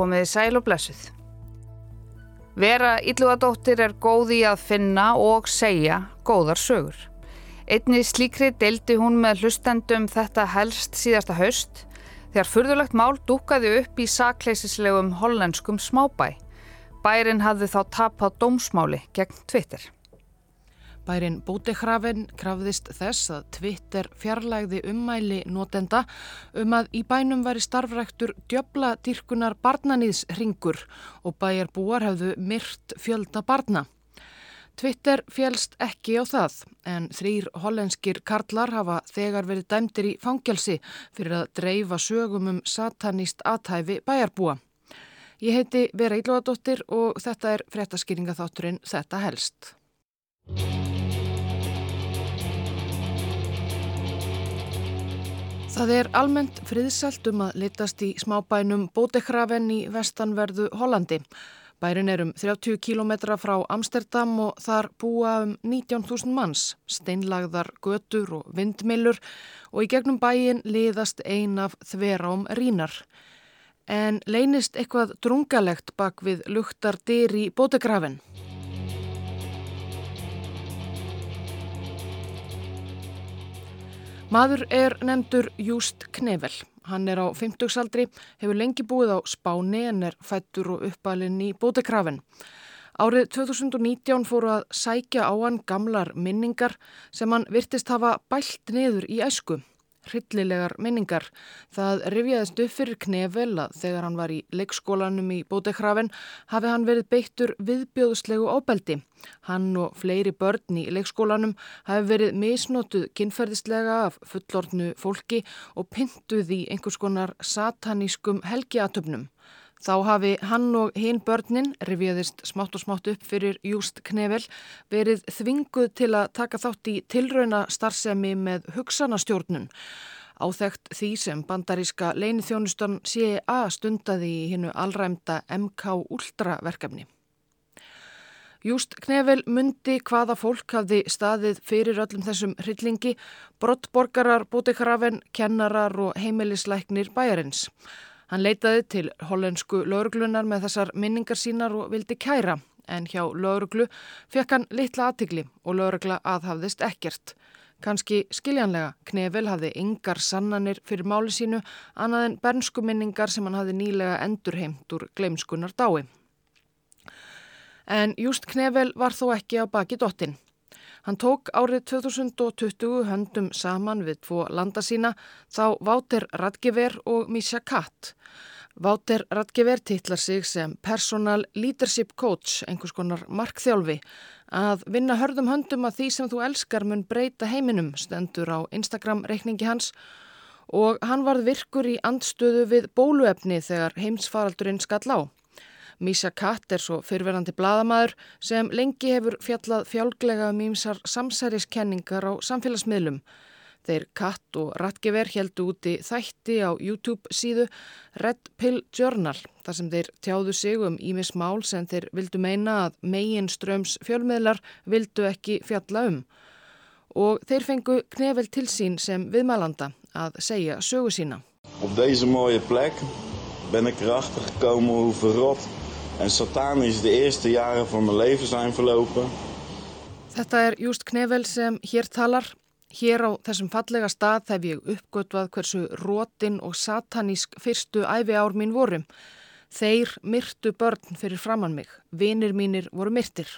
komiði sæl og blessuð. Vera Yllugadóttir er góði að finna og segja góðar sögur. Einni slíkri deildi hún með hlustendum þetta helst síðasta haust þegar fyrðulegt mál dúkaði upp í sakleisislegum hollenskum smábæ. Bærin hafði þá tapað dómsmáli gegn Twitter. Bærin Bótehrafin krafðist þess að Twitter fjarlægði ummæli notenda um að í bænum væri starfræktur djöbla dýrkunar barnanýðsringur og bæjar búar hefðu myrt fjölda barna. Twitter fjælst ekki á það en þrýr hollenskir karlar hafa þegar verið dæmtir í fangelsi fyrir að dreifa sögum um sataníst aðtæfi bæjarbúa. Ég heiti Vera Ílóðadóttir og þetta er fréttaskýringaþátturinn Þetta helst. Það er almennt friðsælt um að litast í smábænum Bótekraven í vestanverðu Hollandi. Bærin er um 30 km frá Amsterdam og þar búa um 19.000 manns, steinlagðar götur og vindmilur og í gegnum bæin liðast ein af þverám rínar. En leynist eitthvað drungalegt bak við luktar dyr í Bótekraven. Maður er nefndur Júst Knevel. Hann er á 50-saldri, hefur lengi búið á Spáni en er fættur og uppalinn í bótekrafin. Árið 2019 fóru að sækja á hann gamlar minningar sem hann virtist hafa bælt niður í æsku hryllilegar minningar. Það rifjaðist upp fyrir Knevel að þegar hann var í leikskólanum í Bótekrafin hafi hann verið beittur viðbjóðslegu óbeldi. Hann og fleiri börn í leikskólanum hafi verið misnotuð kynferðislega af fullortnu fólki og pyntuð í einhvers konar satanískum helgiatöfnum. Þá hafi hann og hinn börnin, rifjaðist smátt og smátt upp fyrir Júst Knevel, verið þvinguð til að taka þátt í tilrauna starfsemi með hugsanastjórnun. Áþægt því sem bandaríska leinithjónustan CIA stundaði í hinnu allræmda MK Ultra verkefni. Júst Knevel myndi hvaða fólk hafði staðið fyrir öllum þessum hryllingi, brottborgarar, bútikrafen, kennarar og heimilisleiknir bæjarins. Hann leitaði til hollensku lauruglunar með þessar minningar sínar og vildi kæra en hjá lauruglu fekk hann litla aðtigli og laurugla aðhafðist ekkert. Kanski skiljanlega, Knefel hafði yngar sannanir fyrir máli sínu annað en bernsku minningar sem hann hafði nýlega endurheimt úr gleimskunar dái. En just Knefel var þó ekki á baki dottin. Hann tók árið 2020 höndum saman við tvo landa sína þá Váter Radgever og Misha Katt. Váter Radgever titlar sig sem Personal Leadership Coach, einhvers konar markþjálfi, að vinna hörðum höndum að því sem þú elskar mun breyta heiminum stendur á Instagram reikningi hans og hann varð virkur í andstöðu við bóluefni þegar heimsfaraldurinn skall á. Mísa Katt er svo fyrverandi bladamæður sem lengi hefur fjallað fjálglega um ímsar samsæriskenningar á samfélagsmiðlum. Þeir Katt og Ratgever heldu úti þætti á YouTube síðu Red Pill Journal þar sem þeir tjáðu sig um ímis mál sem þeir vildu meina að megin ströms fjölmiðlar vildu ekki fjalla um. Og þeir fengu knefel til sín sem viðmælanda að segja sögu sína. Op deze mooie plek ben ik erachter gekomen hoe verrot en satanisch de eerste jaren van mijn leven zijn verlopen. Þetta er Júst Knevel sem hér talar. Hér á þessum fallega stað hef ég uppgötvað hversu rótin og satanísk fyrstu æfi ár mín voru. Þeir myrtu börn fyrir framann mig. Vinir mínir voru myrtir.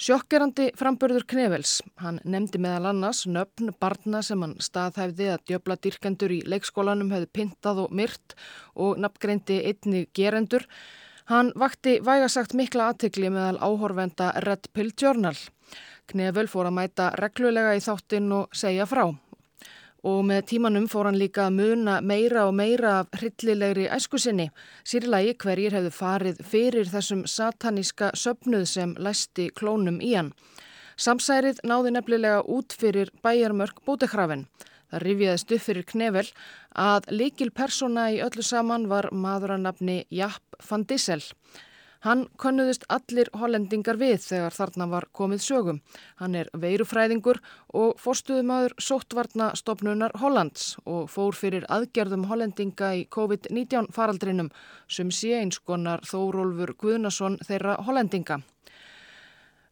Sjokkerandi framburður Knevels, hann nefndi meðal annars nöfn barna sem hann staðhæfði að djöbla dyrkendur í leikskólanum hefði pintað og myrt og nafngreindi einni gerendur. Hann vakti vægasagt mikla aðtikli meðal áhorfenda Red Pill Journal. Knevel fór að mæta reglulega í þáttinn og segja frá og með tímanum fór hann líka að muna meira og meira af hryllilegri æskusinni, sírlægi hverjir hefðu farið fyrir þessum sataníska söpnuð sem læsti klónum í hann. Samsærið náði nefnilega út fyrir bæjarmörk bútekrafin. Það rifjaðist upp fyrir Knevel að likil persóna í öllu saman var maður að nafni Japp van Dissel. Hann könnuðist allir hollendingar við þegar þarna var komið sögum. Hann er veirufræðingur og fórstuðumadur sóttvarna stopnunar Hollands og fór fyrir aðgerðum hollendinga í COVID-19 faraldrinum sem sé einskonar Þórólfur Guðnason þeirra hollendinga.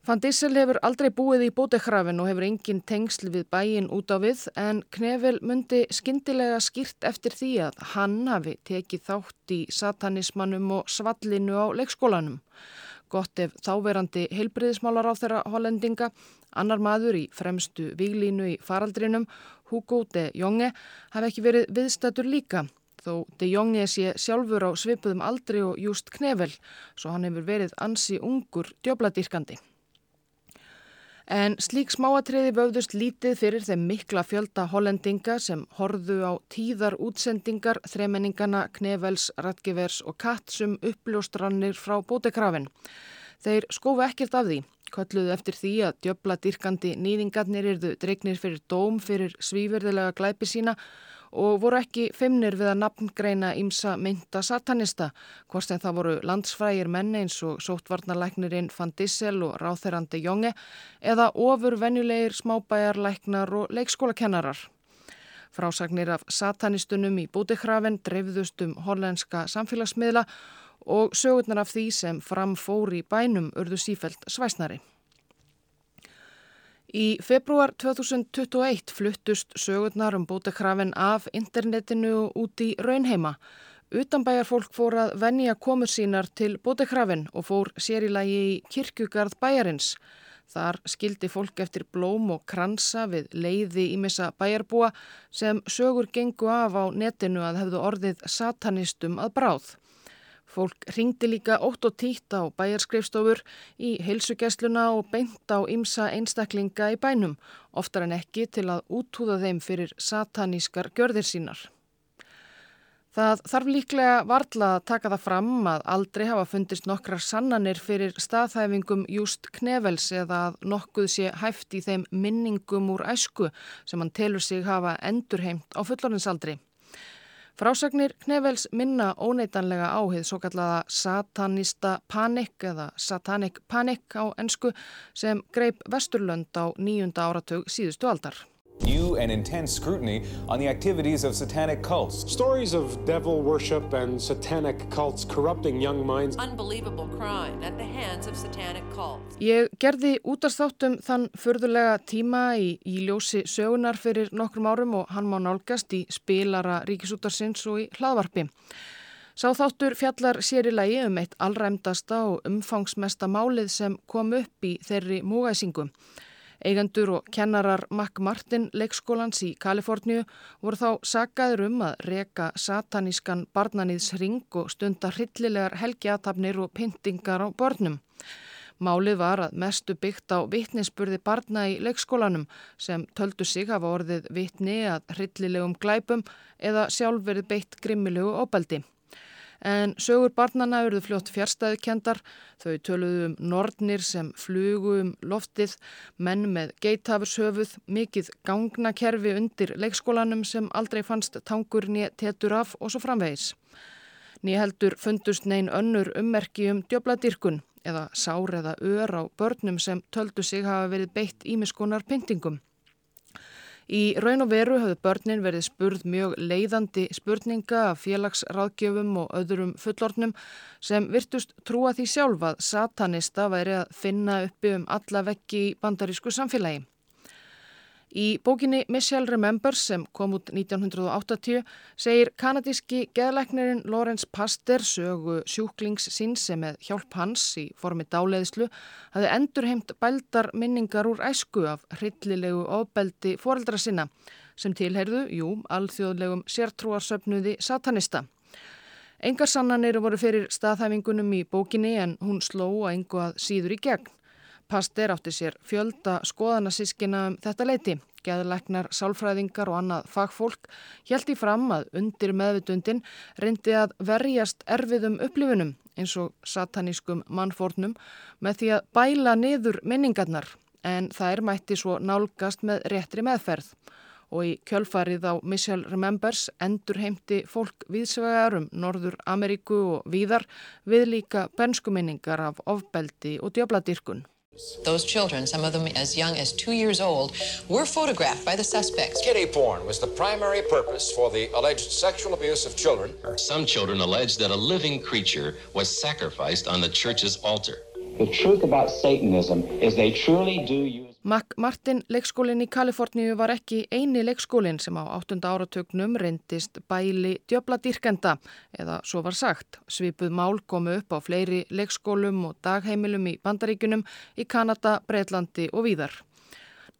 Van Dissel hefur aldrei búið í bótekrafin og hefur engin tengsl við bæin út á við en Knevel myndi skindilega skýrt eftir því að hann hafi tekið þátt í satanismannum og svallinu á leikskólanum. Gott ef þáverandi heilbriðismálar á þeirra hollendinga, annar maður í fremstu výlínu í faraldrinum, Hugo de Jonge, hafi ekki verið viðstættur líka þó de Jonge sé sjálfur á svipuðum aldri og just Knevel svo hann hefur verið ansi ungur djöbladýrkandi. En slík smáatriði vöfðust lítið fyrir þeim mikla fjölda hollendinga sem horðu á tíðar útsendingar þremenningana Knevels, Ratgevers og Kattsum uppljóstrannir frá bótekrafin. Þeir skofu ekkert af því, kölluðu eftir því að djöbla dyrkandi nýðingarnir erðu dregnir fyrir dóm fyrir svíverðilega glæpi sína og voru ekki feimnir við að nafngreina ímsa mynda satanista, hvort en það voru landsfrægir menni eins og sóttvarnarlæknirinn Van Dissel og ráþerandi Jónge eða ofur venjulegir smábæjarlæknar og leikskólakennarar. Frásagnir af satanistunum í bútikrafin dreifðust um hollenska samfélagsmiðla og sögurnar af því sem framfór í bænum urðu sífelt svæsnari. Í februar 2021 fluttust sögurnar um bótakrafin af internetinu út í raunheima. Utanbæjar fólk fór að venja komur sínar til bótakrafin og fór sér í í kirkjugarð bæjarins. Þar skildi fólk eftir blóm og kransa við leiði ímessa bæjarbúa sem sögur gengu af á netinu að hefðu orðið satanistum að bráð. Fólk ringdi líka ótt og títt á bæjarskrifstofur í heilsugessluna og beint á ymsa einstaklinga í bænum, oftar en ekki til að útúða þeim fyrir satanískar gjörðir sínar. Það þarf líklega varla að taka það fram að aldrei hafa fundist nokkrar sannanir fyrir staðhæfingum Júst Knevels eða að nokkuð sé hæft í þeim minningum úr æsku sem hann telur sig hafa endurheimt á fullorinsaldri. Frásagnir Knevels minna óneitanlega áhið svo kallaða satanista panik eða satanic panic á ennsku sem greip Vesturlönd á nýjunda áratug síðustu aldar. New and intense scrutiny on the activities of satanic cults. Stories of devil worship and satanic cults corrupting young minds. Unbelievable crime at the hands of satanic cults. Ég gerði útastáttum þann förðulega tíma í, í ljósi sögunar fyrir nokkrum árum og hann má nálgast í spilara ríkisútarsins og í hlaðvarpi. Sá þáttur fjallar sér í lagi um eitt allræmdasta og umfangsmesta málið sem kom upp í þeirri múgæsingum. Eigendur og kennarar McMartin leikskólans í Kaliforníu voru þá sagaður um að reka satanískan barnanýðsring og stunda hryllilegar helgiatafnir og pyntingar á börnum. Málið var að mestu byggt á vittnisspurði barna í leikskólanum sem töldu sig hafa orðið vittni að hryllilegum glæpum eða sjálf verið beitt grimmilegu óbeldi. En sögur barnana eruðu fljótt fjärstæðukendar, þau töluðu um nortnir sem flugu um loftið, menn með geithafurshöfuð, mikið gangnakerfi undir leikskólanum sem aldrei fannst tangur nýja tetur af og svo framvegis. Nýja heldur fundust neyn önnur ummerki um djöbladýrkun eða sár eða ör á börnum sem töldu sig hafa verið beitt ímiskonar pyntingum. Í raun og veru hafðu börnin verið spurð mjög leiðandi spurninga af félagsráðgjöfum og öðrum fullornum sem virtust trúa því sjálf að satanista væri að finna uppi um alla vekki í bandarísku samfélagi. Í bókinni Michelle Remembers sem kom út 1980 segir kanadíski geðleiknirinn Lawrence Pasteur sögu sjúklings síns sem með hjálp hans í formi dáleiðslu hafi endurheimt bældar minningar úr æsku af hryllilegu ofbeldi foreldra sinna sem tilherðu, jú, alþjóðlegum sértrúarsöfnuði satanista. Engar sannanir voru fyrir staðhæfingunum í bókinni en hún sló að engu að síður í gegn. Pasteur átti sér fjölda skoðanasískina um þetta leiti. Geðleiknar, sálfræðingar og annað fagfólk hjælti fram að undir meðvitundin reyndi að verjast erfiðum upplifunum eins og satanískum mannfórnum með því að bæla niður minningarnar en þær mætti svo nálgast með réttri meðferð og í kjölfarið á Michelle Remembers endur heimti fólk viðsvegar um Norður Ameríku og víðar við líka benskuminningar af ofbeldi og djöbladirkun. Those children, some of them as young as two years old, were photographed by the suspects. Kitty porn was the primary purpose for the alleged sexual abuse of children. Some children allege that a living creature was sacrificed on the church's altar. The truth about Satanism is they truly do use McMartin leikskólinn í Kaliforníu var ekki eini leikskólinn sem á 8. áratögnum reyndist bæli djöbladýrkenda eða svo var sagt. Svipuð mál komu upp á fleiri leikskólum og dagheimilum í Bandaríkunum, í Kanada, Breitlandi og víðar.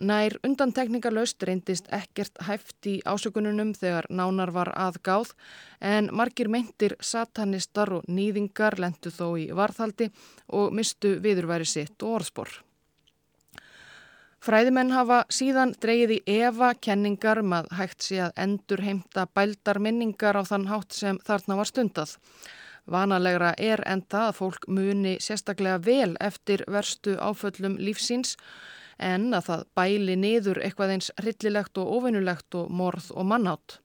Nær undantekningarlaust reyndist ekkert hæft í ásökununum þegar nánar var aðgáð en margir meintir satanistar og nýðingar lendu þó í varðhaldi og mistu viðurværi sitt og orðspor. Fræðimenn hafa síðan dreyið í Eva kenningar um að hægt sé að endur heimta bældar minningar á þann hátt sem þarna var stundað. Vanalegra er enda að fólk muni sérstaklega vel eftir verstu áföllum lífsíns en að það bæli niður eitthvað eins rillilegt og ofinnulegt og morð og mannátt.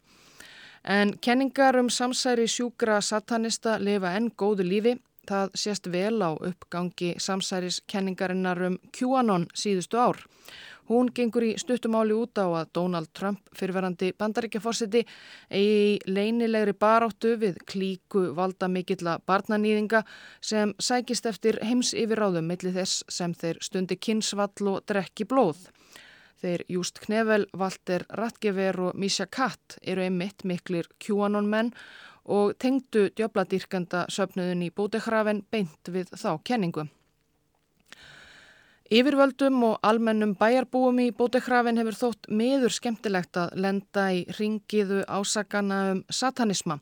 En kenningar um samsæri sjúkra satanista lifa enn góðu lífi Það sést vel á uppgangi samsæriskenningarinnar um QAnon síðustu ár. Hún gengur í stuttumáli út á að Donald Trump fyrirverandi bandaríkjaforsiti eigi leynilegri baráttu við klíku valda mikilla barnanýðinga sem sækist eftir heims yfirráðum millir þess sem þeir stundi kynsvall og drekki blóð. Þeir Júst Knevel, Walter Ratgever og Misha Katt eru einmitt miklir QAnon menn og tengdu djöbladýrkanda söpnuðin í bútekrafen beint við þá kenningu. Yfirvöldum og almennum bæjarbúum í bútekrafen hefur þótt miður skemmtilegt að lenda í ringiðu ásakana um satanisma.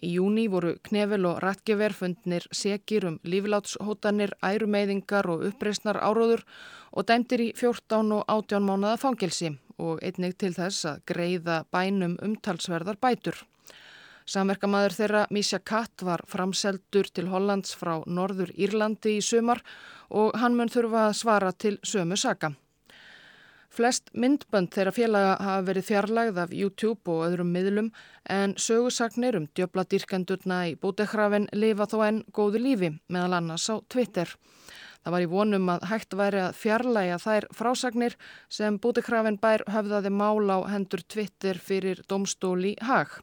Í júni voru knefil og ratgever fundnir sekir um líflátshótanir, ærumeyðingar og uppreysnar áróður og dæmtir í 14 og 18 mánuða fangelsi og einnig til þess að greiða bænum umtalsverðar bætur. Samverkamaður þeirra Misha Katt var framseldur til Hollands frá Norður Írlandi í sumar og hann mun þurfa að svara til sömu saka. Flest myndbönd þeirra félaga hafa verið fjarlagð af YouTube og öðrum miðlum en sögusagnir um djöbladýrkendurna í bútekrafin lifa þó enn góðu lífi meðal annars á Twitter. Það var í vonum að hægt væri að fjarlæga þær frásagnir sem bútekrafin bær höfðaði mál á hendur Twitter fyrir domstóli Hag.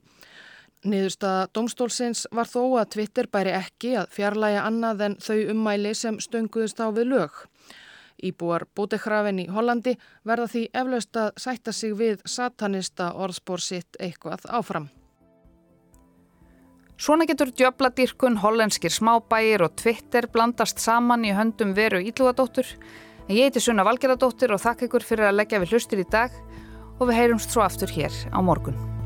Niðurstaða domstólsins var þó að Twitter bæri ekki að fjarlæga annað en þau ummæli sem stönguðist á við lög. Íbúar bótekrafin í Hollandi verða því eflaust að sætta sig við satanista orðspór sitt eitthvað áfram. Svona getur djöbladýrkun, hollenskir smábægir og Twitter blandast saman í höndum veru ílúadóttur. Ég heiti Sunna Valgeradóttir og þakk ykkur fyrir að leggja við hlustir í dag og við heyrumst svo aftur hér á morgun.